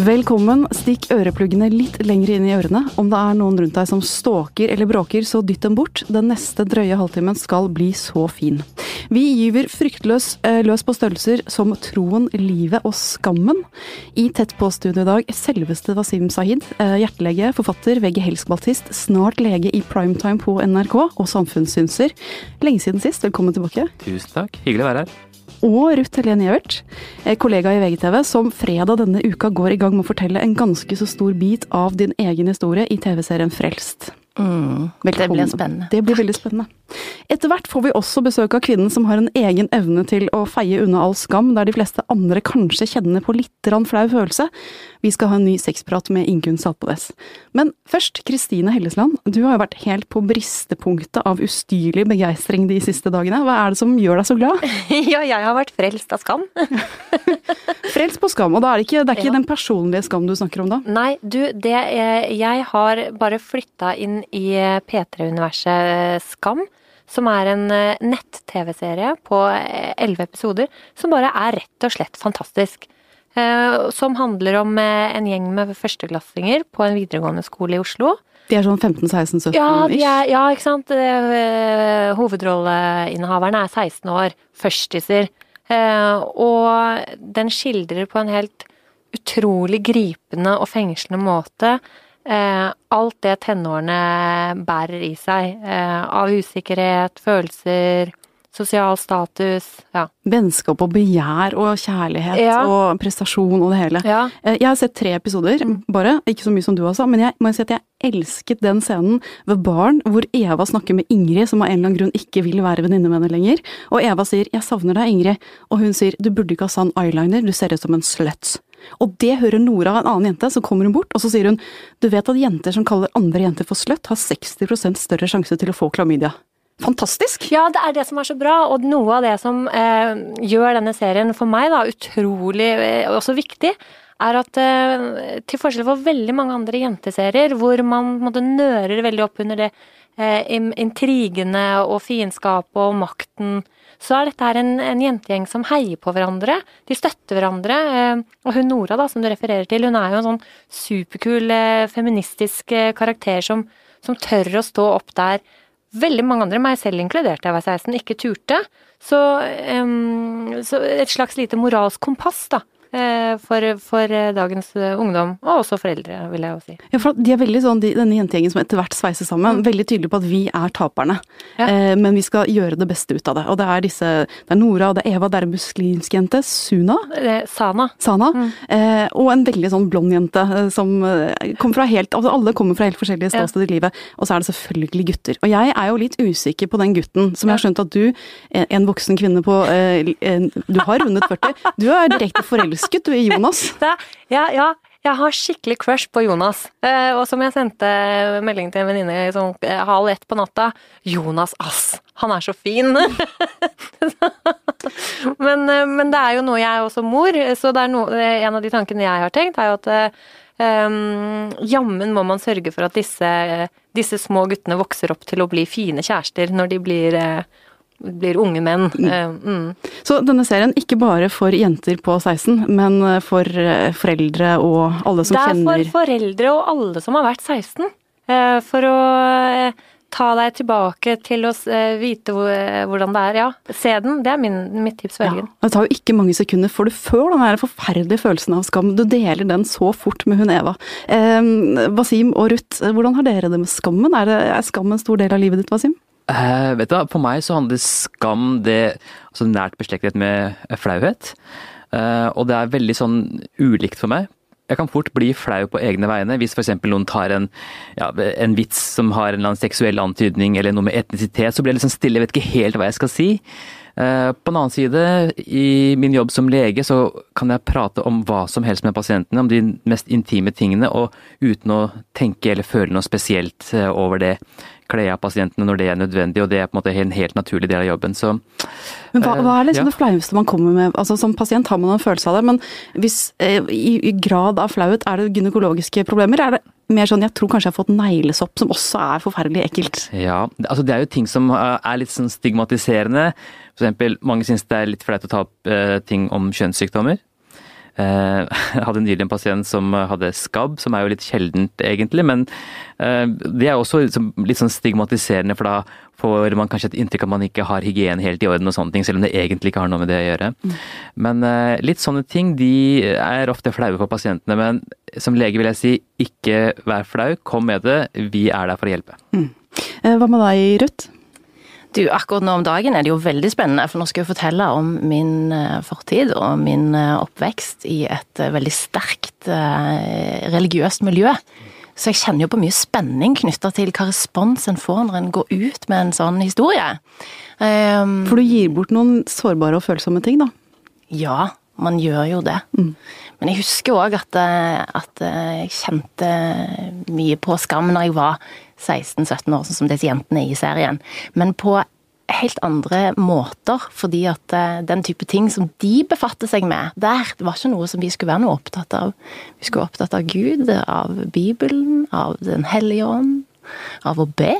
Velkommen. Stikk ørepluggene litt lenger inn i ørene. Om det er noen rundt deg som ståker eller bråker, så dytt dem bort. Den neste drøye halvtimen skal bli så fin. Vi gyver fryktløs eh, løs på størrelser som troen, livet og skammen. I Tett på-studio i dag selveste Wasim Sahid, eh, hjertelege, forfatter, VG Helsk-baltist, snart lege i primetime på NRK og samfunnssynser. Lenge siden sist, velkommen tilbake. Tusen takk. Hyggelig å være her og Ruth Helene Gjevert, eh, kollega i VGTV, som fredag denne uka går i gang med å fortelle en ganske så stor bit av din egen historie i TV-serien Frelst. Mm, det blir spennende. Det blir veldig spennende. Etter hvert får vi også besøk av kvinnen som har en egen evne til å feie unna all skam, der de fleste andre kanskje kjenner på litt flau følelse. Vi skal ha en ny sexprat med Ingunn Saltbås. Men først, Kristine Hellesland. Du har jo vært helt på bristepunktet av ustyrlig begeistring de siste dagene. Hva er det som gjør deg så glad? ja, jeg har vært frelst av skam. frelst på skam, og da er det ikke, det er ikke ja. den personlige skam du snakker om da? Nei, du, det Jeg har bare flytta inn i P3-universet Skam som er en eh, nett-TV-serie på eh, elleve episoder, som bare er rett og slett fantastisk. Eh, som handler om en gjeng med førsteklassinger på en videregående skole i Oslo. De er sånn 15-16-17 ja, er, ja, ikke sant. Hovedrolleinnehaveren er 16 år. Førstiser. Og den skildrer på en helt utrolig gripende og fengslende måte alt det tenårene bærer i seg eh, av usikkerhet, følelser, sosial status, ja. Vennskap og begjær og kjærlighet ja. og prestasjon og det hele. Ja. Eh, jeg har sett tre episoder, bare. Ikke så mye som du også, men jeg må si at jeg elsket den scenen ved baren hvor Eva snakker med Ingrid, som av en eller annen grunn ikke vil være venninne med henne lenger. Og Eva sier 'jeg savner deg, Ingrid', og hun sier 'du burde ikke ha sånn eyeliner, du ser ut som en sluts'. Og det hører Nora, en annen jente, så kommer hun bort, og så sier hun du vet at jenter som kaller andre jenter for slutt, har 60 større sjanse til å få klamydia. Fantastisk! Ja, det er det som er så bra, og noe av det som eh, gjør denne serien for meg da utrolig eh, også viktig, er at eh, til forskjell for veldig mange andre jenteserier, hvor man måtte nører veldig opp under det eh, intrigene og fiendskapet og makten så er dette her en, en, jentegjeng som heier på hverandre. De støtter hverandre. Eh, og hun Nora, da, som du refererer til, hun er jo en sånn superkul eh, feministisk eh, karakter som, som tør å stå opp der veldig mange andre, meg selv inkludert da jeg var 16, ikke turte. Så, um, så et slags lite moralsk kompass, da. Eh, for, for, eh, dagens eh, ungdom, og også foreldre, vil jeg jo si. Ja, for de er veldig sånn, de, denne jentegjengen som etter hvert sveiser sammen, mm. veldig tydelig på at vi er taperne. Ja. Eh, men vi skal gjøre det beste ut av det. Og det er disse Det er Nora, og det er Eva, det er en muslimsk jente. Suna? Sana. Sana. Mm. Eh, og en veldig sånn blond jente som kommer fra helt Altså alle kommer fra helt forskjellige ståsteder ja. i livet. Og så er det selvfølgelig gutter. Og jeg er jo litt usikker på den gutten, som jeg har skjønt at du, en voksen kvinne på Du har rundet 40. Du er direkte forelsket forelsket du i Jonas? da, ja, ja. Jeg har skikkelig crush på Jonas. Eh, og som jeg sendte melding til en venninne sånn eh, halv ett på natta Jonas, ass! Han er så fin! men, eh, men, det er jo noe jeg er også mor, så no, en av de tankene jeg har tenkt, er jo at um, jammen må man sørge for at disse, disse, små guttene vokser opp til å bli fine kjærester når de blir uh, blir unge menn. Mm. Eh, mm. Så denne serien ikke bare for jenter på 16, men eh, for eh, foreldre og alle som kjenner Det er for foreldre og alle som har vært 16. For å ta deg tilbake til å vite hvordan det er. Ja, se den. Det er min, mitt tips for helgen. Ja, det tar jo ikke mange sekunder før du føler den forferdelige følelsen av skam. Du deler den så fort med hun Eva. Eh, Wasim og Ruth, hvordan har dere det med skammen? Er, det, er skam en stor del av livet ditt, Wasim? Uh, vet du, For meg så handler skam det altså nært beslektet med flauhet. Uh, og det er veldig sånn ulikt for meg. Jeg kan fort bli flau på egne vegne hvis f.eks. noen tar en, ja, en, vits som har en eller annen seksuell antydning eller noe med etnisitet, så blir jeg liksom stille, jeg vet ikke helt hva jeg skal si. Uh, på den annen side, i min jobb som lege, så kan jeg prate om hva som helst med pasientene, om de mest intime tingene, og uten å tenke eller føle noe spesielt over det kle av pasientene når det er nødvendig, og det er på en måte en helt naturlig del av jobben. Så, men hva, hva er liksom ja. det flaueste man kommer med? Altså Som pasient har man en følelse av det, men hvis, eh, i, i, grad av flauhet, er det gynekologiske problemer? Er det mer sånn jeg tror kanskje jeg har fått neglesopp, som også er forferdelig ekkelt? Ja, altså det er jo ting som eh, er litt sånn stigmatiserende. For eksempel, mange syns det er litt flaut å ta opp ting om kjønnssykdommer. Eh, jeg hadde nylig en pasient som hadde skabb, som er jo litt sjeldent egentlig. Men eh, det er også litt sånn stigmatiserende, for da får man kanskje et inntrykk av at man ikke har hygiene helt i orden og sånne ting, selv om det egentlig ikke har noe med det å gjøre. Mm. Men eh, litt sånne ting de er ofte flaue for pasientene. Men som lege vil jeg si ikke vær flau, kom med det. Vi er der for å hjelpe. Mm. Hva med deg, Ruth? Du, akkurat nå om dagen er det jo veldig spennende, for nå skal jeg fortelle om min eh, fortid og min eh, oppvekst i et eh, veldig sterkt religiøst miljø. Så jeg kjenner jo på mye spenning knytta til hva respons en får når en går ut med en sånn historie. Um, for du gir bort noen sårbare og følsomme ting, da? Ja, man gjør jo det. Mm. Men jeg husker òg at, at, jeg kjente mye på skam når jeg var 16-17 år, sånn som disse jentene i serien. Men på helt andre måter, fordi at eh, den type ting som de befatter seg med, der det var ikke noe som vi skulle være noe opptatt av. Vi skulle være opptatt av Gud, av Bibelen, av Den hellige ånd, av å be.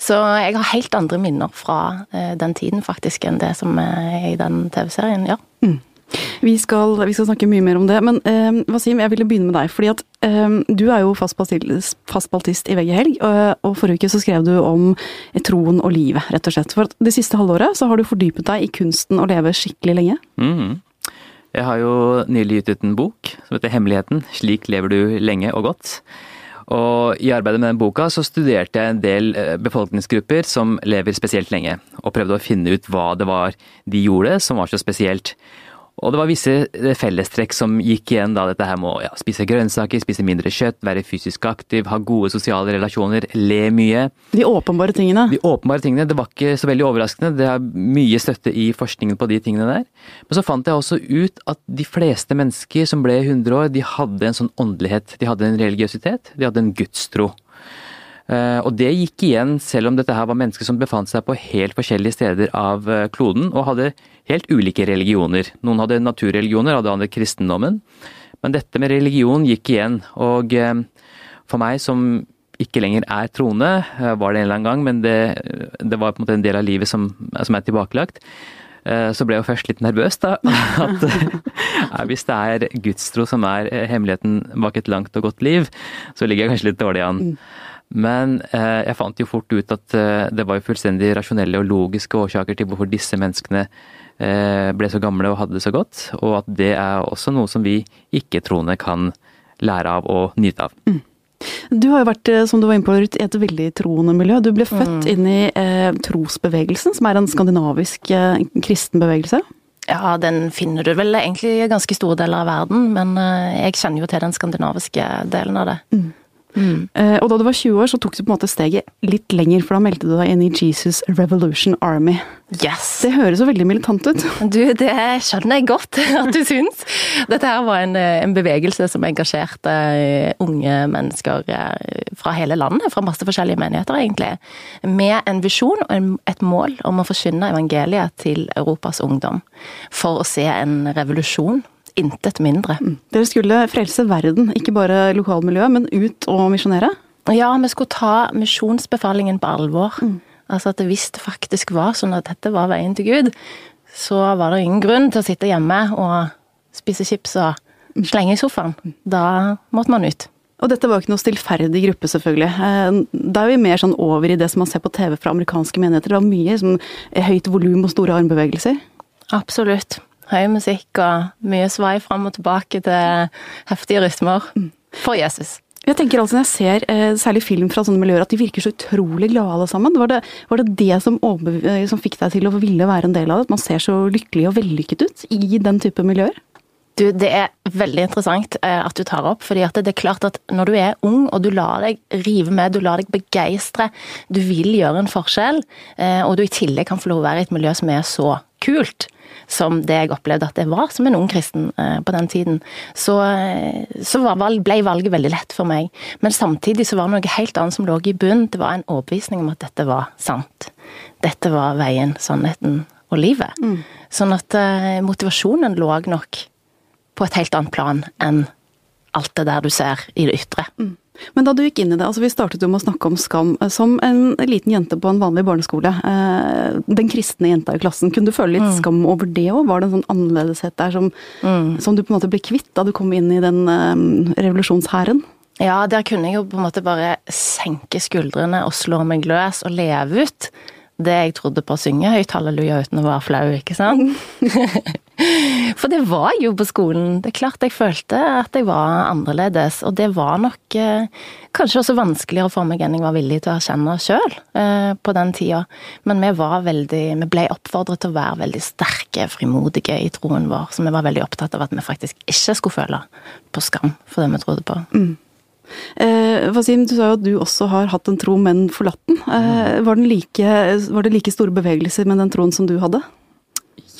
Så jeg har helt andre minner fra eh, den tiden faktisk enn det som er i den TV-serien, ja. Mm. Vi skal, vi skal, snakke mye mer om det, men eh, Wasim, jeg ville begynne med deg. fordi at eh, Du er jo fast baltist i VG Helg, og, og forrige uke så skrev du om troen og livet, rett og slett. For det siste halvåret så har du fordypet deg i kunsten å leve skikkelig lenge. Mm. Jeg har jo nylig gitt ut en bok som heter Hemmeligheten. Slik lever du lenge og godt. Og I arbeidet med den boka så studerte jeg en del eh, befolkningsgrupper som lever spesielt lenge, og prøvde å finne ut hva det var de gjorde som var så spesielt. Og det var visse eh, fellestrekk som gikk igjen da dette her med å ja, spise grønnsaker, spise mindre kjøtt, være fysisk aktiv, ha gode sosiale relasjoner, le mye. De åpenbare tingene? De åpenbare tingene. Det var ikke så veldig overraskende. Det er mye støtte i forskningen på de tingene der. Men så fant jeg også ut at de fleste mennesker som ble 100 år, de hadde en sånn åndelighet. De hadde en religiøsitet. De hadde en gudstro. Eh, og det gikk igjen selv om dette her var mennesker som befant seg på helt forskjellige steder av eh, kloden og hadde helt ulike religioner. Noen hadde naturreligioner, hadde andre kristendommen. Men dette med religion gikk igjen. Og eh, for meg som ikke lenger er troende, var det en eller annen gang, men det, det var på en måte en del av livet som, som er tilbakelagt. Så ble jeg jo først litt nervøs, da. At hvis det er gudstro som er hemmeligheten bak et langt og godt liv, så ligger jeg kanskje litt dårlig an. Mm. Men eh, jeg fant jo fort ut at eh, det var jo fullstendig rasjonelle og logiske årsaker til hvorfor disse menneskene eh, ble så gamle og hadde det så godt, og at det er også noe som vi ikke-troende kan lære av og nyte av. Mm. Du har jo vært, eh, som du var inne på, i et veldig troende miljø. Du ble født mm. inn i eh, trosbevegelsen, som er en skandinavisk eh, kristen bevegelse. Ja, den finner du vel egentlig i ganske store deler av verden, men eh, jeg kjenner jo til den skandinaviske delen av det. Mm. Mm. Uh, og da du var 20 år, så tok du på en måte steget litt lenger, for da meldte du deg inn i Jesus Revolution Army. Yes! Det høres jo veldig militant ut. Du, det skjønner jeg godt at du syns. Dette her var en, en bevegelse som engasjerte eh, unge mennesker eh, fra hele landet, fra masse forskjellige menigheter egentlig, med en visjon og et mål om å forkynne evangeliet til Europas ungdom. For å se en revolusjon intet mindre. Mm. Dere skulle frelse verden, ikke bare lokalmiljøet, men ut og misjonere? Ja, vi skulle ta misjonsbefalingen på alvor. Mm. Altså at hvis det faktisk var sånn at dette var veien til Gud, så var det ingen grunn til å sitte hjemme og spise chips og mm. slenge i sofaen. Da måtte man ut. Og dette var jo ikke noe stillferdig gruppe, selvfølgelig. Eh, da er vi mer sånn over i det som man ser på TV fra amerikanske menigheter. Det var mye sånn, høyt volum og store armbevegelser. Absolutt høy musikk og mye svai fram og tilbake til heftige rytmer. For Jesus. Jeg tenker altså Når jeg ser eh, særlig film fra sånne miljøer, at de virker så utrolig glade alle sammen. Var det var det, det som, som, fikk deg til å ville være en del av det? At man ser så lykkelig og vellykket ut i den type miljøer? Du, Det er veldig interessant eh, at du tar opp. fordi at det er klart at Når du er ung og du lar deg rive med, du lar deg begeistre, du vil gjøre en forskjell, og du i tillegg kan få lov å være i et miljø som er så kult, som det jeg opplevde at det var som en ung kristen eh, på den tiden, så, eh, valg, ble valget veldig lett for meg. Men samtidig så var det noe helt annet som lå i bunnen. Det var en overbevisning om at dette var sant. Dette var veien, sannheten og livet. Mm. Sånn at motivasjonen lå nok på et helt annet plan enn alt det der du ser i det ytre. Mm. Men da du gikk inn i det, altså vi startet jo med å snakke om skam. Som en liten jente på en vanlig barneskole, eh, den kristne jenta i klassen, kunne du føle litt mm. skam over det òg? Var det en sånn annerledeshet der som, mm. som, du på en måte ble kvitt da du kom inn i den um, revolusjonshæren? Ja, der kunne jeg jo på en måte bare senke skuldrene og slå meg løs og leve ut det jeg trodde på å synge høyt halleluja uten å være flau, ikke sant? For det var jo på skolen. Det er klart jeg følte at jeg var annerledes, og det var nok eh, kanskje også vanskeligere for meg enn jeg var villig til å erkjenne sjøl eh, på den tida. Men vi var veldig Vi ble oppfordret til å være veldig sterke, frimodige i troen vår, så vi var veldig opptatt av at vi faktisk ikke skulle føle på skam for det vi trodde på. Mm. Eh, Wasim, du sa jo at du også har hatt en tro, men forlatt den. Eh, var, den like, var, det like store bevegelser med den troen som du hadde?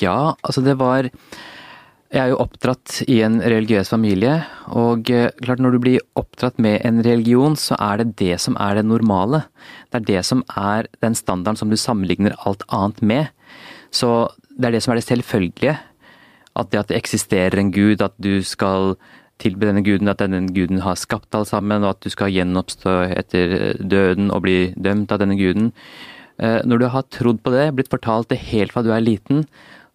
Ja, altså det var Jeg er jo oppdratt i en religiøs familie, og eh, klart når du blir oppdratt med en religion, så er det det som er det normale. Det er det som er den standarden som du sammenligner alt annet med. Så det er det som er det selvfølgelige. At det at det eksisterer en gud, at du skal tilbe denne guden, at denne guden har skapt alt sammen, og at du skal gjenoppstå etter døden og bli dømt av denne guden. Eh, når du har trodd på det, blitt fortalt det helt fra du er liten,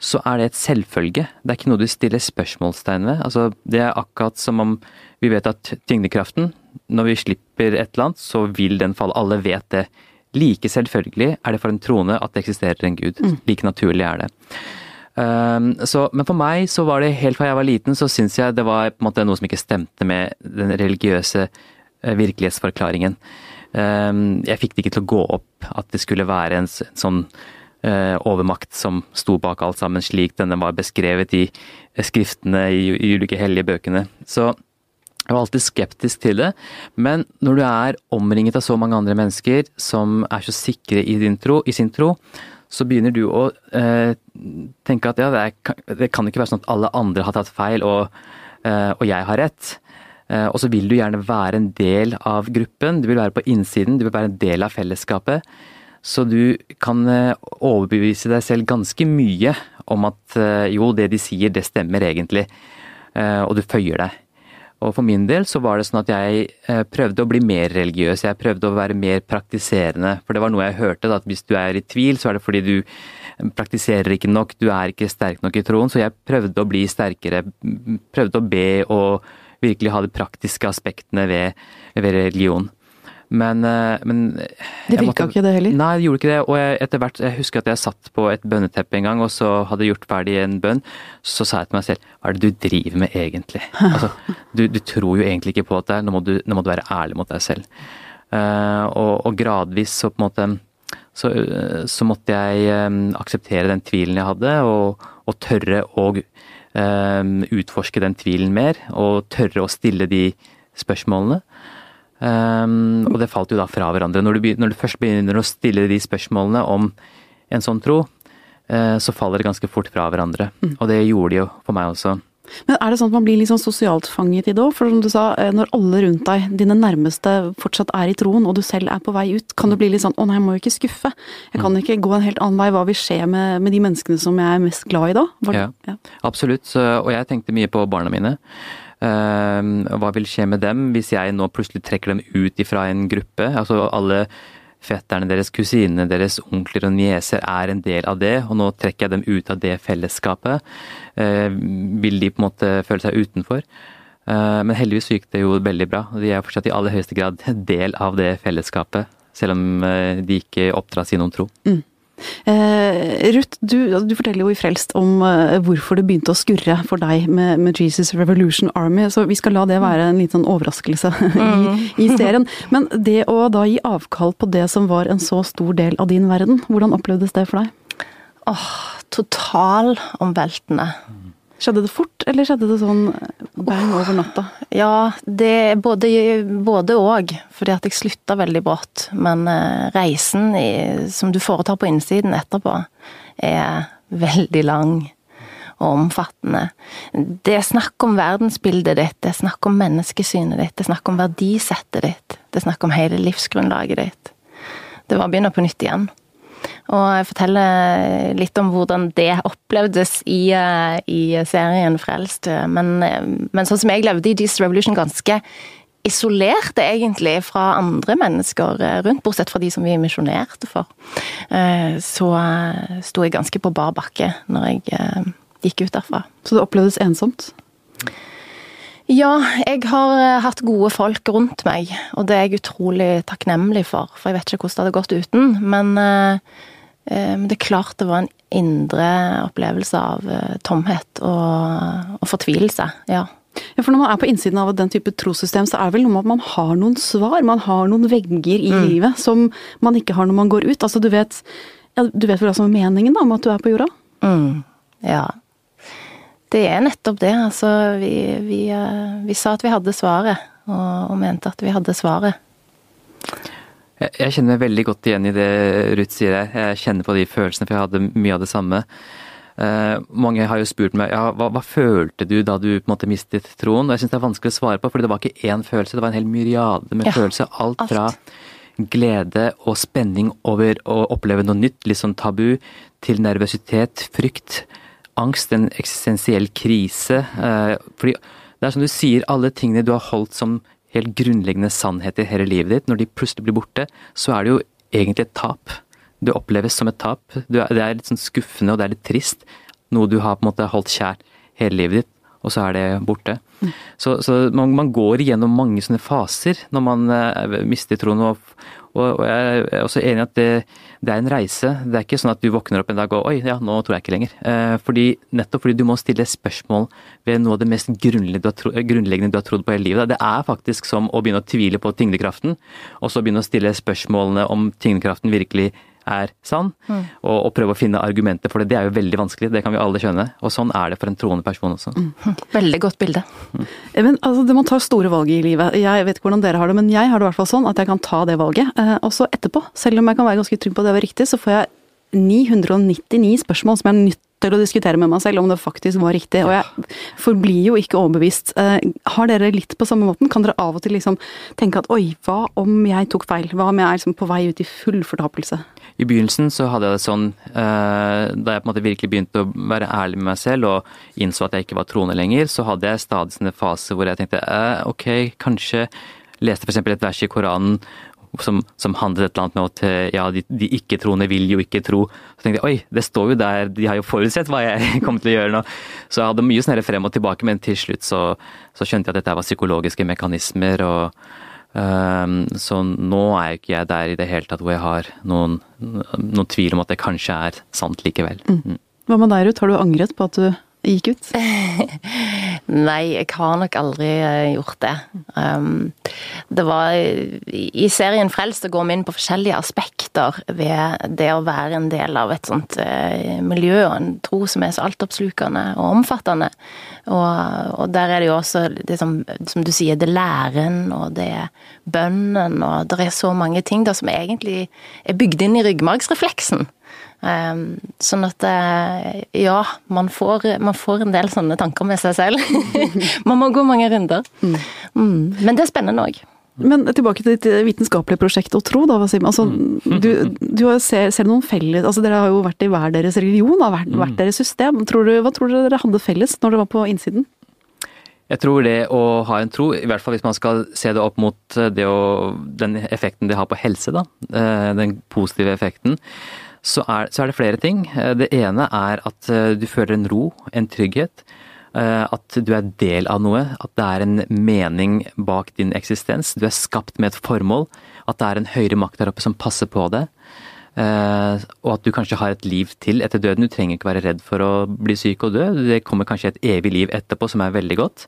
så er det et selvfølge. Det er ikke noe du stiller spørsmålstegn ved. Altså, det er akkurat som om vi vet at tyngdekraften, når vi slipper et eller annet, så vil den falle. Alle vet det. Like selvfølgelig er det for en troende at det eksisterer en gud. Mm. Like naturlig er det. Um, så, men for meg så var det helt fra jeg var liten, så syns jeg det var på en måte noe som ikke stemte med den religiøse uh, virkelighetsforklaringen. Um, jeg fikk det ikke til å gå opp at det skulle være en, sånn uh, overmakt som sto bak alt sammen, slik denne var beskrevet i uh, skriftene i, i ulike hellige bøkene. Så jeg var alltid skeptisk til det, men når du er omringet av så mange andre mennesker som er så sikre i, tro, i sin tro, så begynner du å eh, tenke at ja, det, er, det, kan ikke være sånn at alle andre har tatt feil og, eh, og jeg har rett. Eh, og så vil du gjerne være en del av gruppen, du vil være på innsiden, du vil være en del av fellesskapet. Så du kan eh, overbevise deg selv ganske mye om at eh, jo, det de sier, det stemmer egentlig. Eh, og du føyer deg. Og for min del så var det sånn at jeg eh, prøvde å bli mer religiøs. Jeg prøvde å være mer praktiserende. For det var noe jeg hørte, at hvis du er i tvil, så er det fordi du praktiserer ikke nok, du er ikke sterk nok i troen. Så jeg prøvde å bli sterkere. Prøvde å be og virkelig ha de praktiske aspektene ved, ved religion. Men, eh, men Det virka ikke det heller? Nei, det gjorde ikke det. Og jeg, etter hvert, jeg husker at jeg satt på et bønneteppe en gang, og så hadde jeg gjort ferdig en bønn. Så sa jeg til meg selv hva er det du driver med egentlig? Altså, du, du tror jo egentlig ikke på dette, nå må du, nå må du være ærlig mot deg selv. Uh, og, og, gradvis så på en måte så, så måtte jeg um, akseptere den tvilen jeg hadde, og, og tørre å um, utforske den tvilen mer. Og tørre å stille de spørsmålene. Um, og det falt jo da fra hverandre. Når du, når du, først begynner å stille de spørsmålene om en sånn tro, uh, så faller det ganske fort fra hverandre. Mm. Og det gjorde de jo for meg også. Men er det sånn at man blir litt sånn sosialt fanget i det òg? For som du sa, eh, når alle rundt deg, dine nærmeste, fortsatt er i troen, og du selv er på vei ut, kan du bli litt sånn å nei, jeg må jo ikke skuffe. Jeg kan mm. ikke gå en helt annen vei. Hva vil skje med, med de menneskene som jeg er mest glad i da? Var, ja, ja, absolutt. Og jeg tenkte mye på barna mine. Ehm, hva vil skje med dem hvis jeg nå plutselig trekker dem ut ifra en gruppe? Altså alle fetterne deres, kusinene deres, onkler og nieser er en del av det, og nå trekker jeg dem ut av det fellesskapet. Ehm, vil de på en måte føle seg utenfor? Ehm, men heldigvis gikk det jo veldig bra. De er fortsatt i aller høyeste grad del av det fellesskapet, selv om eh, de ikke oppdras i noen tro. Mm. Eh, Ruth, du, du, forteller jo i Frelst om eh, hvorfor det begynte å skurre for deg med, med, Jesus Revolution Army, så vi skal la det være en liten overraskelse mm. i, i, serien. Men det å da gi avkall på det som var en så stor del av din verden, hvordan opplevdes det for deg? Åh, totalomveltende. Mm. Skjedde det fort, eller skjedde det sånn eh, bang over natta? Ja, det både, både og. Fordi at jeg slutta veldig brått. Men eh, reisen i, som du foretar på innsiden etterpå, er veldig lang og omfattende. Det er snakk om verdensbildet ditt, det er snakk om menneskesynet ditt, det er snakk om verdisettet ditt. Det er snakk om hele livsgrunnlaget ditt. Det var å begynne på nytt igjen. Og jeg forteller litt om hvordan det opplevdes i, i serien Frelst. Men, men, sånn som jeg levde i Jesus Revolution ganske isolerte egentlig fra andre mennesker rundt, bortsett fra de som vi misjonerte for. Så sto jeg ganske på bar bakke når jeg gikk ut derfra. Så det opplevdes ensomt? Ja, jeg har hatt gode folk rundt meg, og det er jeg utrolig takknemlig for. For jeg vet ikke hvordan det hadde gått uten. Men det er klart det var en indre opplevelse av tomhet og, og fortvilelse. Ja. Ja, for når man er på innsiden av den type trossystem, så er det vel noe med at man har noen svar. Man har noen vegger i mm. livet som man ikke har når man går ut. Altså du vet, ja, du vet hva som er meningen da, om at du er på jorda? Mm. Ja. Det er nettopp det. Altså, vi, vi, eh, vi sa at vi hadde svaret, og, og, mente at vi hadde svaret. Jeg, jeg kjenner meg veldig godt igjen i det Ruth sier her. Jeg kjenner på de følelsene, for jeg hadde mye av det samme. Uh, mange har jo spurt meg ja, hva, hva, følte du da du på en måte mistet troen? Og jeg syns det er vanskelig å svare på, for det var ikke én følelse, det var en hel myriade med ja, følelser. Alt, alt fra glede og spenning over å oppleve noe nytt, litt sånn tabu, til nervøsitet, frykt, angst, en eksistensiell krise. Uh, fordi det er som du sier, alle tingene du har holdt som helt grunnleggende sannheter hele livet ditt, når de plutselig blir borte, så er det jo egentlig et tap. Du oppleves som et tap. Det er litt sånn skuffende og det er litt trist. Noe du har på en måte holdt kjært hele livet ditt, og så er det borte. Mm. Så, så man, man, går igjennom mange sånne faser når man uh, mister troen. Og, og, jeg er også enig i at det, det, er en reise. Det er ikke sånn at du våkner opp en dag og oi, ja, nå tror jeg ikke lenger. Uh, fordi, nettopp fordi du må stille spørsmål ved noe av det mest grunnleggende du har trodd på hele livet. Det er faktisk som å begynne å tvile på tyngdekraften, og så begynne å stille spørsmålene om tyngdekraften virkelig er sann, mm. og, og, prøve å finne argumenter for det. Det er jo veldig vanskelig, det kan vi alle skjønne. Og sånn er det for en troende person også. Mm. Veldig godt bilde. Mm. Men altså, Man tar store valg i livet. Jeg vet ikke hvordan dere har det, men jeg har det i hvert fall sånn at jeg kan ta det valget. Eh, og så etterpå, selv om jeg kan være ganske trygg på at det var riktig, så får jeg 999 spørsmål som jeg er nytt til å diskutere med meg selv om det faktisk var riktig. Og jeg forblir jo ikke overbevist. Eh, har dere litt på samme måten? Kan dere av og til liksom tenke at oi, hva om jeg tok feil? Hva om jeg er liksom på vei ut i full fortapelse? I begynnelsen så hadde jeg det sånn, eh, da jeg på en måte virkelig begynte å være ærlig med meg selv og innså at jeg ikke var troende lenger, så hadde jeg stadig sånne faser hvor jeg tenkte eh, ok, kanskje leste f.eks. et vers i Koranen som, som, handlet et eller annet med at ja, de, de ikke-troende vil jo ikke tro. Så tenkte jeg oi, det står jo der, de har jo forutsett hva jeg kommer til å gjøre nå. Så jeg hadde mye sånn frem og tilbake, men til slutt så, så skjønte jeg at dette var psykologiske mekanismer. og um, Så nå er jo ikke jeg der i det hele tatt hvor jeg har noen, noen tvil om at det kanskje er sant likevel. Mm. mm. Hva med deg, Ruth? Har du angret på at du gikk ut? Nei, jeg har nok aldri eh, gjort det. Um, det var I serien Frelst går vi inn på forskjellige aspekter ved det å være en del av et sånt uh, miljø og en tro som er så altoppslukende og omfattende. Og, og der er det jo også det som, som, du sier, det læren og det bønnen og det er så mange ting da som egentlig er bygd inn i ryggmargsrefleksen. Ehm, sånn at eh, ja, man får, man får, en del sånne tanker med seg selv. man må gå mange runder. Mm. mm. Men det er spennende òg. Men tilbake til ditt vitenskapelige prosjekt og tro, da, Wasim. Altså, mm. du, du ser, ser, noen felles altså Dere har jo vært i hver deres religion, har hvert, vært, deres system. Tror du, hva tror dere dere hadde felles når dere var på innsiden? Jeg tror det å ha en tro, i hvert fall hvis man skal se det opp mot det å, den effekten det har på helse, da, eh, den positive effekten, så er, så er, det flere ting. Eh, det ene er at eh, du føler en ro, en trygghet. Eh, at du er del av noe. At det er en mening bak din eksistens. Du er skapt med et formål. At det er en høyere makt der oppe som passer på det. Og at du kanskje har et liv til etter døden. Du trenger ikke være redd for å bli syk og dø. Det kommer kanskje et evig liv etterpå som er veldig godt.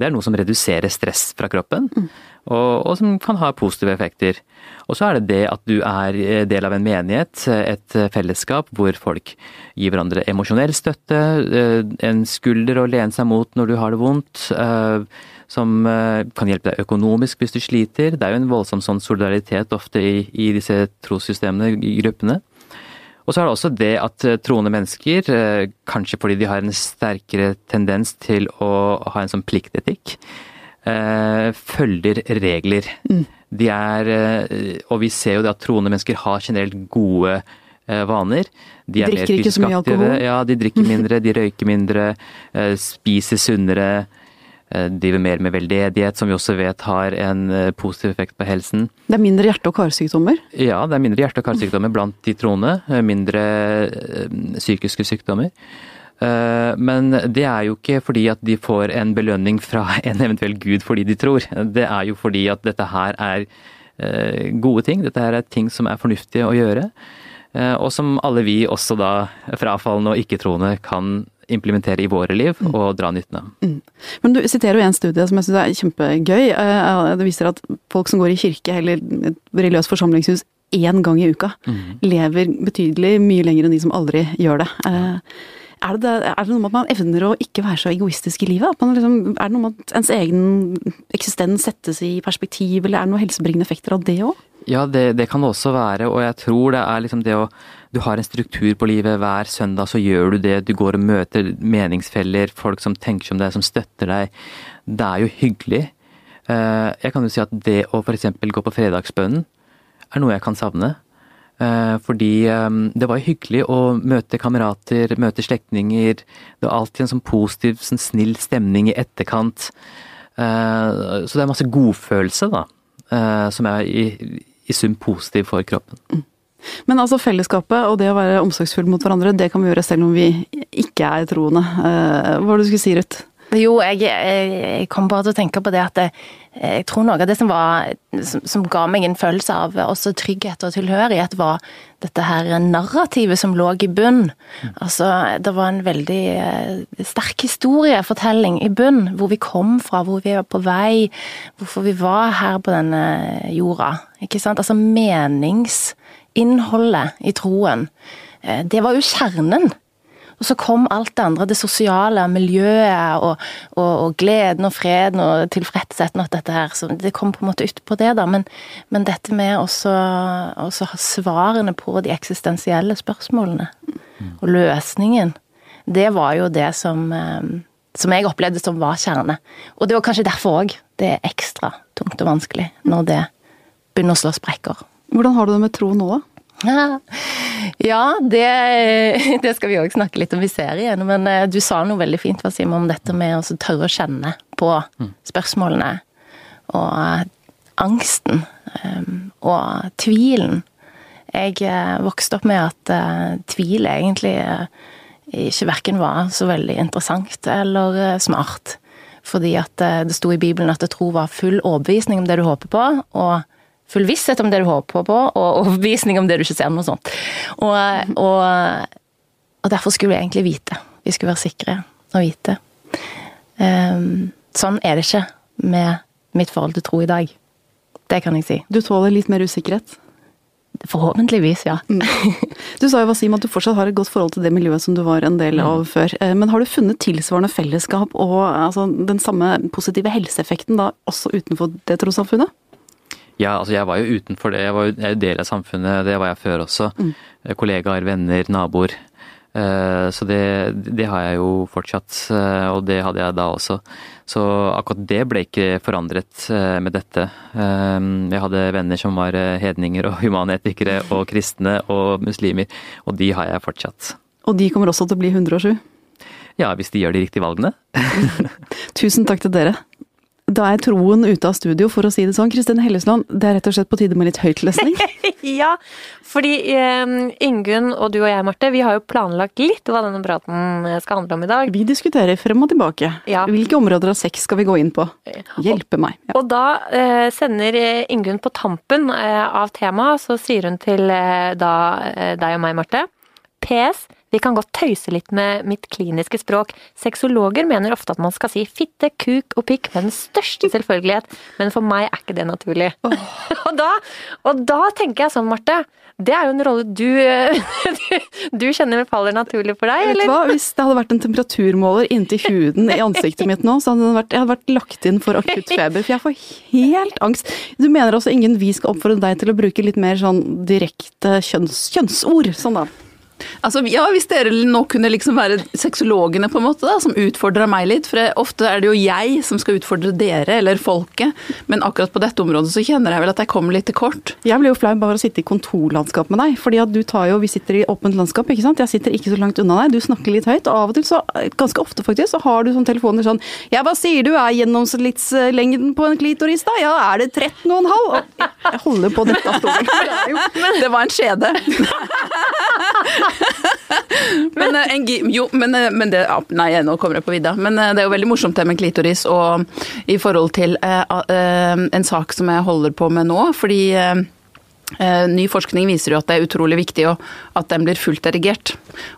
Det er noe som reduserer stress fra kroppen. Mm og, og, som kan ha positive effekter. Og så er det det at du er eh, del av en menighet, et fellesskap hvor folk gir hverandre emosjonell støtte, eh, en skulder å lene seg mot når du har det vondt, eh, som kan hjelpe deg økonomisk hvis du sliter. Det er jo en voldsom sånn solidaritet ofte i, i disse trossystemene, i gruppene. Og så er det også det at troende mennesker, kanskje fordi de har en sterkere tendens til å ha en sånn pliktetikk, eh, følger regler. Mm. De er, eh, og vi ser jo det at troende mennesker har generelt gode eh, vaner. De er drikker ikke så mye alkohol? Ja, de drikker mindre, de røyker mindre, eh, spiser sunnere. Driver mer med veldedighet, som vi også vet har en positiv effekt på helsen. Det er mindre hjerte- og karsykdommer? Ja, det er mindre hjerte- og karsykdommer blant de troende. Mindre psykiske sykdommer. Men det er jo ikke fordi at de får en belønning fra en eventuell gud fordi de tror. Det er jo fordi at dette her er gode ting. Dette her er ting som er fornuftige å gjøre. Eh, og som alle vi, også da frafallende og ikke-troende, kan implementere i våre liv mm. og dra nytten av. Mm. Men du siterer jo en studie som jeg syns er kjempegøy. Eh, det viser at folk som går i kirke eller et religiøst forsamlingshus én gang i uka, mm. lever betydelig mye lenger enn de som aldri gjør det. Eh, er det, er det, noe med at man evner å ikke være så egoistisk i livet? Liksom, er det noe med at ens egen eksistens settes i perspektiv, eller er det noen helsebringende effekter av det òg? Ja, det, det, kan det også være, og jeg tror det er liksom det å Du har en struktur på livet. Hver søndag så gjør du det. Du går og møter meningsfeller, folk som tenker som deg, som støtter deg. Det er jo hyggelig. Eh, jeg kan jo si at det å f.eks. gå på fredagsbønnen er noe jeg kan savne. Eh, fordi eh, det var hyggelig å møte kamerater, møte slektninger. Det var alltid en sånn positiv, sånn snill stemning i etterkant. Så det er masse godfølelse, da. Som er i i sum positiv for kroppen. Mm. Men altså fellesskapet og det å være omsorgsfull mot hverandre, det kan vi gjøre selv om vi ikke er troende. Eh, hva var det du skulle si, Ruth? Jo, jeg, jeg, kom bare til å tenke på det at jeg, jeg tror noe av det som, var, som, som, ga meg en følelse av også trygghet og tilhørighet, var dette her narrativet som lå i bunn. Altså, det var en veldig eh, sterk historiefortelling i bunn. Hvor vi kom fra, hvor vi var på vei, hvorfor vi var her på denne jorda. Ikke sant? Altså meningsinnholdet i troen, eh, det var jo kjernen. Og så kom alt det andre, det sosiale, miljøet og, og, og gleden og freden og tilfredsheten og dette her. Så det kom på en måte utpå det, da. Men, men dette med også å ha svarene på de eksistensielle spørsmålene, og løsningen, det var jo det som, eh, som jeg opplevde som var kjerne. Og det var kanskje derfor òg det er ekstra tungt og vanskelig når det begynner å slå sprekker. Hvordan har du det med tro nå, da? Ja, det, det skal vi òg snakke litt om i serien. Men eh, du sa noe veldig fint Wasim, om dette med å tørre å kjenne på mm. spørsmålene. Og eh, angsten. Eh, og tvilen. Jeg vokste opp med at tvil egentlig ikke verken var så veldig interessant eller smart. Fordi at det sto i Bibelen at tro var full overbevisning om det du håper på, og full visshet om det du håper på, og overbevisning om det du ikke ser. noe sånt. Og, og, og, derfor skulle vi egentlig vite. Vi skulle være sikre og vite. Um, sånn er det ikke med mitt forhold til tro i dag. Det kan jeg si. Du tåler litt mer usikkerhet? Forhåpentligvis, ja. Mm. Du sa jo Wasim, at du fortsatt har et godt forhold til det miljøet som du var en del av mm. før. Eh, men har du funnet tilsvarende fellesskap og altså, den samme positive helseeffekten da også utenfor det trossamfunnet? Ja, altså jeg var jo utenfor det. Jeg var jo del av samfunnet. Det var jeg før også. Mm. Eh, kollegaer, venner, naboer. Eh, så det, det, har jeg jo fortsatt, eh, og det hadde jeg da også. Så akkurat det ble ikke forandret med dette. Jeg hadde venner som var hedninger og humanetikere og kristne og muslimer, og de har jeg fortsatt. Og de kommer også til å bli 107? Ja, hvis de gjør de riktige valgene. Tusen takk til dere. Da er troen ute av studio, for å si det sånn. Kristin Hellesland, det er rett og slett på tide med litt høytlesning? ja, fordi um, Ingunn og du og jeg, Marte, vi har jo planlagt litt hva denne praten skal handle om i dag. Vi diskuterer frem og tilbake. Ja. Hvilke områder av sex skal vi gå inn på? Hjelpe meg. Ja. Og da uh, sender Ingunn på tampen uh, av temaet, så sier hun til uh, da deg og meg, Marte. PS. Vi kan godt tøyse litt med mitt kliniske språk. Sexologer mener ofte at man skal si fitte, kuk og pikk med den største selvfølgelighet, men for meg er ikke det naturlig. Oh. og, da, og, da, tenker jeg sånn, Marte. Det er jo en rolle du, du kjenner faller naturlig for deg, eller? Vet du hva? Hvis det hadde vært en temperaturmåler inntil huden i ansiktet mitt nå, så hadde vært, jeg hadde vært lagt inn for akutt feber, for jeg får helt angst. Du mener altså ingen vi skal oppfordre deg til å bruke litt mer sånn direkte kjønns, kjønnsord? Sånn da. Altså, ja, Hvis dere nå kunne liksom være sexologene på en måte da, som utfordrer meg litt. For ofte er det jo jeg som skal utfordre dere, eller folket. Men akkurat på dette området så kjenner jeg vel at jeg kommer litt til kort. Jeg blir jo flau bare å sitte i kontorlandskap med deg. fordi at du tar jo, Vi sitter i åpent landskap, ikke sant. Jeg sitter ikke så langt unna deg. Du snakker litt høyt. Og av og til, så, ganske ofte faktisk, så har du sånn telefoner sånn Ja, hva sier du er gjennomsnittslengden på en klitoris, da? Ja, er det 13,5? Jeg holder på dette stolen. Det var en skjede. men, eh, en, jo, men, eh, men det Nei, nå kommer jeg på vidda. Men eh, det er jo veldig morsomt det med klitoris og i forhold til en sak som jeg holder på med nå. Fordi ny forskning viser jo at det er utrolig viktig at den blir fullt erigert.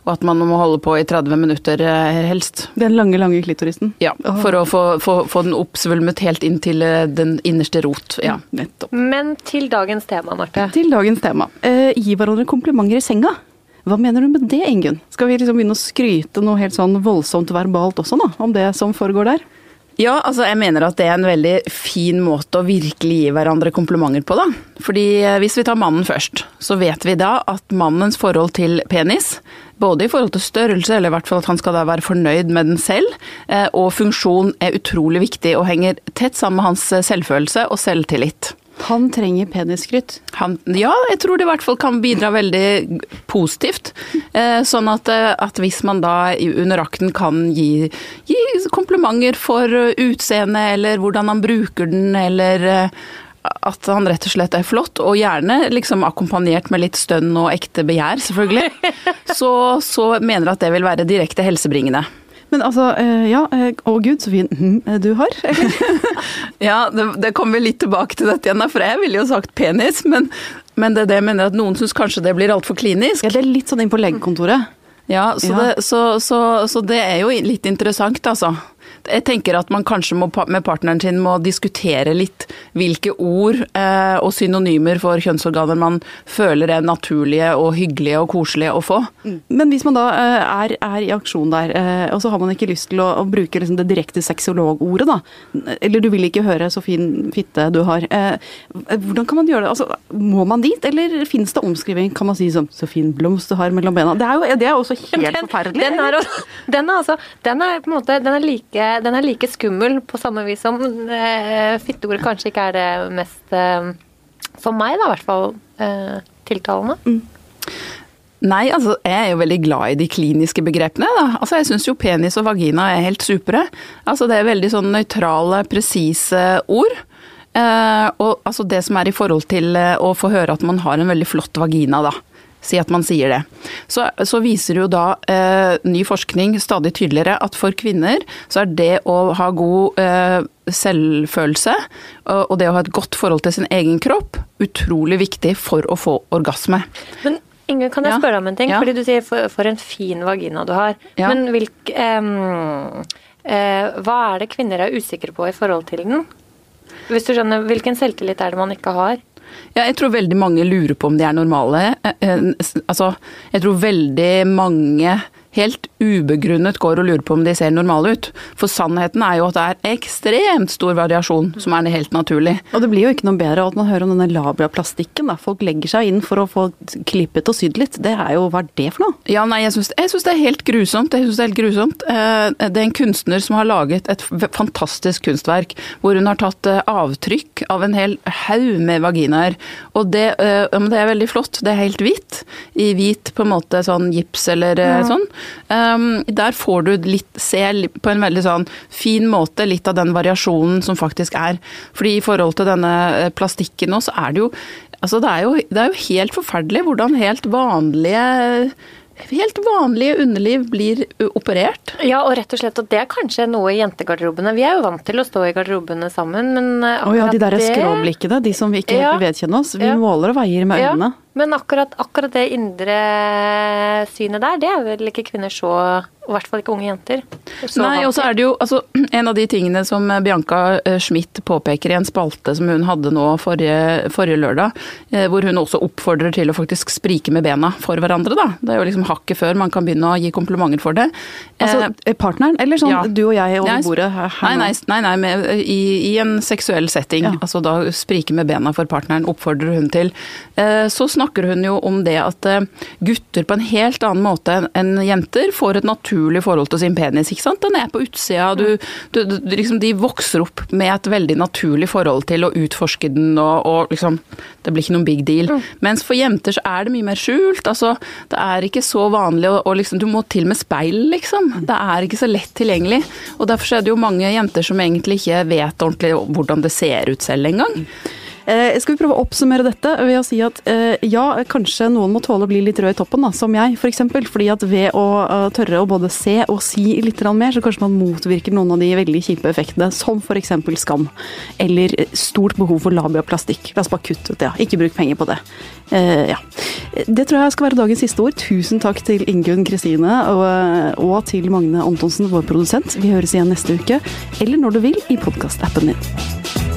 Og at man må holde på i 30 minutter helst. Den lange, lange klitorisen? Ja, for å få, få, få den oppsvulmet helt inn til den innerste rot. Ja, nettopp. Men til dagens tema, Marte. Til dagens tema. gi hverandre komplimenter i senga. Hva mener du med det, Ingunn? Skal vi liksom begynne å skryte noe helt sånn voldsomt verbalt også, da? Om det som foregår der? Ja, altså jeg mener at det er en veldig fin måte å virkelig gi hverandre komplimenter på, da. Fordi eh, hvis vi tar mannen først, så vet vi da at mannens forhold til penis, både i forhold til størrelse, eller i hvert fall at han skal da være fornøyd med den selv, eh, og funksjon er utrolig viktig og henger tett sammen med hans eh, selvfølelse og selvtillit. Han trenger penisskryt? Ja, jeg tror det i hvert fall kan bidra veldig positivt. Eh, sånn at, eh, at hvis man da under akten kan gi, gi komplimenter for utseendet, eller hvordan han bruker den, eller eh, at han rett og slett er flott, og gjerne liksom akkompagnert med litt stønn og ekte begjær, selvfølgelig, så, så mener jeg at det vil være direkte helsebringende. Men altså, eh, ja. Eh, å gud, så fin hm, eh, du har. ja, det, det kommer litt tilbake til dette igjen, for jeg ville jo sagt penis. Men, men det er det jeg mener at noen syns kanskje det blir altfor klinisk. Ja, det er litt sånn inn på legekontoret. Ja, så, ja. Det, så, så, så det er jo litt interessant, altså jeg tenker at man kanskje må, med partneren sin må diskutere litt hvilke ord eh, og synonymer for kjønnsorganer man føler er naturlige og hyggelige og koselige å få. Mm. Men hvis man da eh, er, er, i aksjon der, eh, og så har man ikke lyst til å, å bruke liksom det direkte sexologordet, da, eller du vil ikke høre 'så fin fitte du har', eh, hvordan kan man gjøre det? Altså, må man dit, eller finnes det omskriving? Kan man si sånn 'så fin blomst du har mellom bena'? Det er jo det er også helt den, forferdelig. Den er, den, er altså, den er på en måte den er like den er like skummel på samme vis som uh, fitteordet kanskje ikke er det mest uh, For meg, da, i hvert fall uh, tiltalende. Mm. Nei, altså jeg er jo veldig glad i de kliniske begrepene. Da. Altså Jeg syns jo penis og vagina er helt supre. Altså Det er veldig sånn nøytrale, presise ord. Eh, og altså det som er i forhold til å få høre at man har en veldig flott vagina, da. Si at man sier det. Så, så viser jo da eh, ny forskning stadig tydeligere at for kvinner så er det å ha god eh, selvfølelse og, det å ha et godt forhold til sin egen kropp utrolig viktig for å få orgasme. Men Inge, kan jeg spørre om en ting? Ja. Fordi du sier for, for, en fin vagina du har. Ja. Men hvilk, um, uh, hva er det kvinner er usikre på i forhold til den? Hvis du skjønner, Hvilken selvtillit er det man ikke har? Ja, jeg tror veldig mange lurer på om de er normale. Eh, eh, altså, jeg tror veldig mange helt ubegrunnet går og lurer på om de ser normale ut. For sannheten er jo at det er ekstremt stor variasjon, som er helt naturlig. Og det blir jo ikke noe bedre av at man hører om denne labiaplastikken. Da. Folk legger seg inn for å få klippet og sydd litt. Det er jo, Hva er det for noe? Ja, nei, jeg syns, det er helt grusomt. Jeg synes Det er helt grusomt. Eh, det er en kunstner som har laget et fantastisk kunstverk, hvor hun har tatt eh, avtrykk av en hel haug med vaginaer. Og det, eh, det er veldig flott. Det er helt hvitt. I hvit på en måte sånn gips eller ja. sånn. Um, der får du litt, se på en veldig sånn fin måte litt av den variasjonen som faktisk er. Fordi i forhold til denne eh, plastikken nå, så er det jo Altså det er jo, det er jo helt forferdelig hvordan helt vanlige helt vanlige underliv blir operert. Ja, og rett og slett, og det er kanskje noe i jentegarderobene. Vi er jo vant til å stå i garderobene sammen, men akkurat oh ja, de der det... skråblikkene, de som vi ikke helt vil vedkjenne oss. Vi ja. måler og veier med øynene. Ja. Men akkurat, akkurat, det indre synet der, det er vel ikke kvinner så i hvert fall ikke unge jenter. Nei, og så er det jo altså, En av de tingene som Bianca eh, Schmidt påpeker i en spalte som hun hadde nå forrige, forrige lørdag, eh, hvor hun også oppfordrer til å faktisk sprike med bena for hverandre. da. Det er jo liksom hakket før man kan begynne å gi komplimenter for det. Altså eh, partneren, eller sånn ja. du og jeg over bordet her, nei, nei, nei, nei med, i, i, en seksuell setting. Ja. Altså da sprike med bena for partneren oppfordrer hun til. Så snart snakker hun jo om det at eh, gutter på en helt annen måte enn jenter får et naturlig forhold til sin penis. ikke sant? Den er på utsida, du, du, du, liksom, de vokser opp med et veldig naturlig forhold til å utforske den, og, og liksom Det blir ikke noen big deal. Mm. Mens for jenter så er det mye mer skjult. altså Det er ikke så vanlig, og, og liksom, du må til med speil, liksom. Det er ikke så lett tilgjengelig. og Derfor er det jo mange jenter som egentlig ikke vet ordentlig hvordan det ser ut selv engang. Eh, skal vi prøve å oppsummere dette ved å si at eh, ja, kanskje noen må tåle å bli litt rød i toppen, da, som jeg f.eks. For eksempel, fordi at ved å uh, tørre å både se og si litt mer, så kanskje man motvirker noen av de veldig kjipe effektene, som f.eks. skam. Eller stort behov for labiaplastikk. La oss bare kutte ut det, ja. Ikke bruk penger på det. Uh, ja. Det tror jeg skal være dagens siste ord. Tusen takk til Ingunn Kristine og, og til Magne Antonsen, vår produsent. Vi høres igjen neste uke, eller når du vil, i podkastappen din.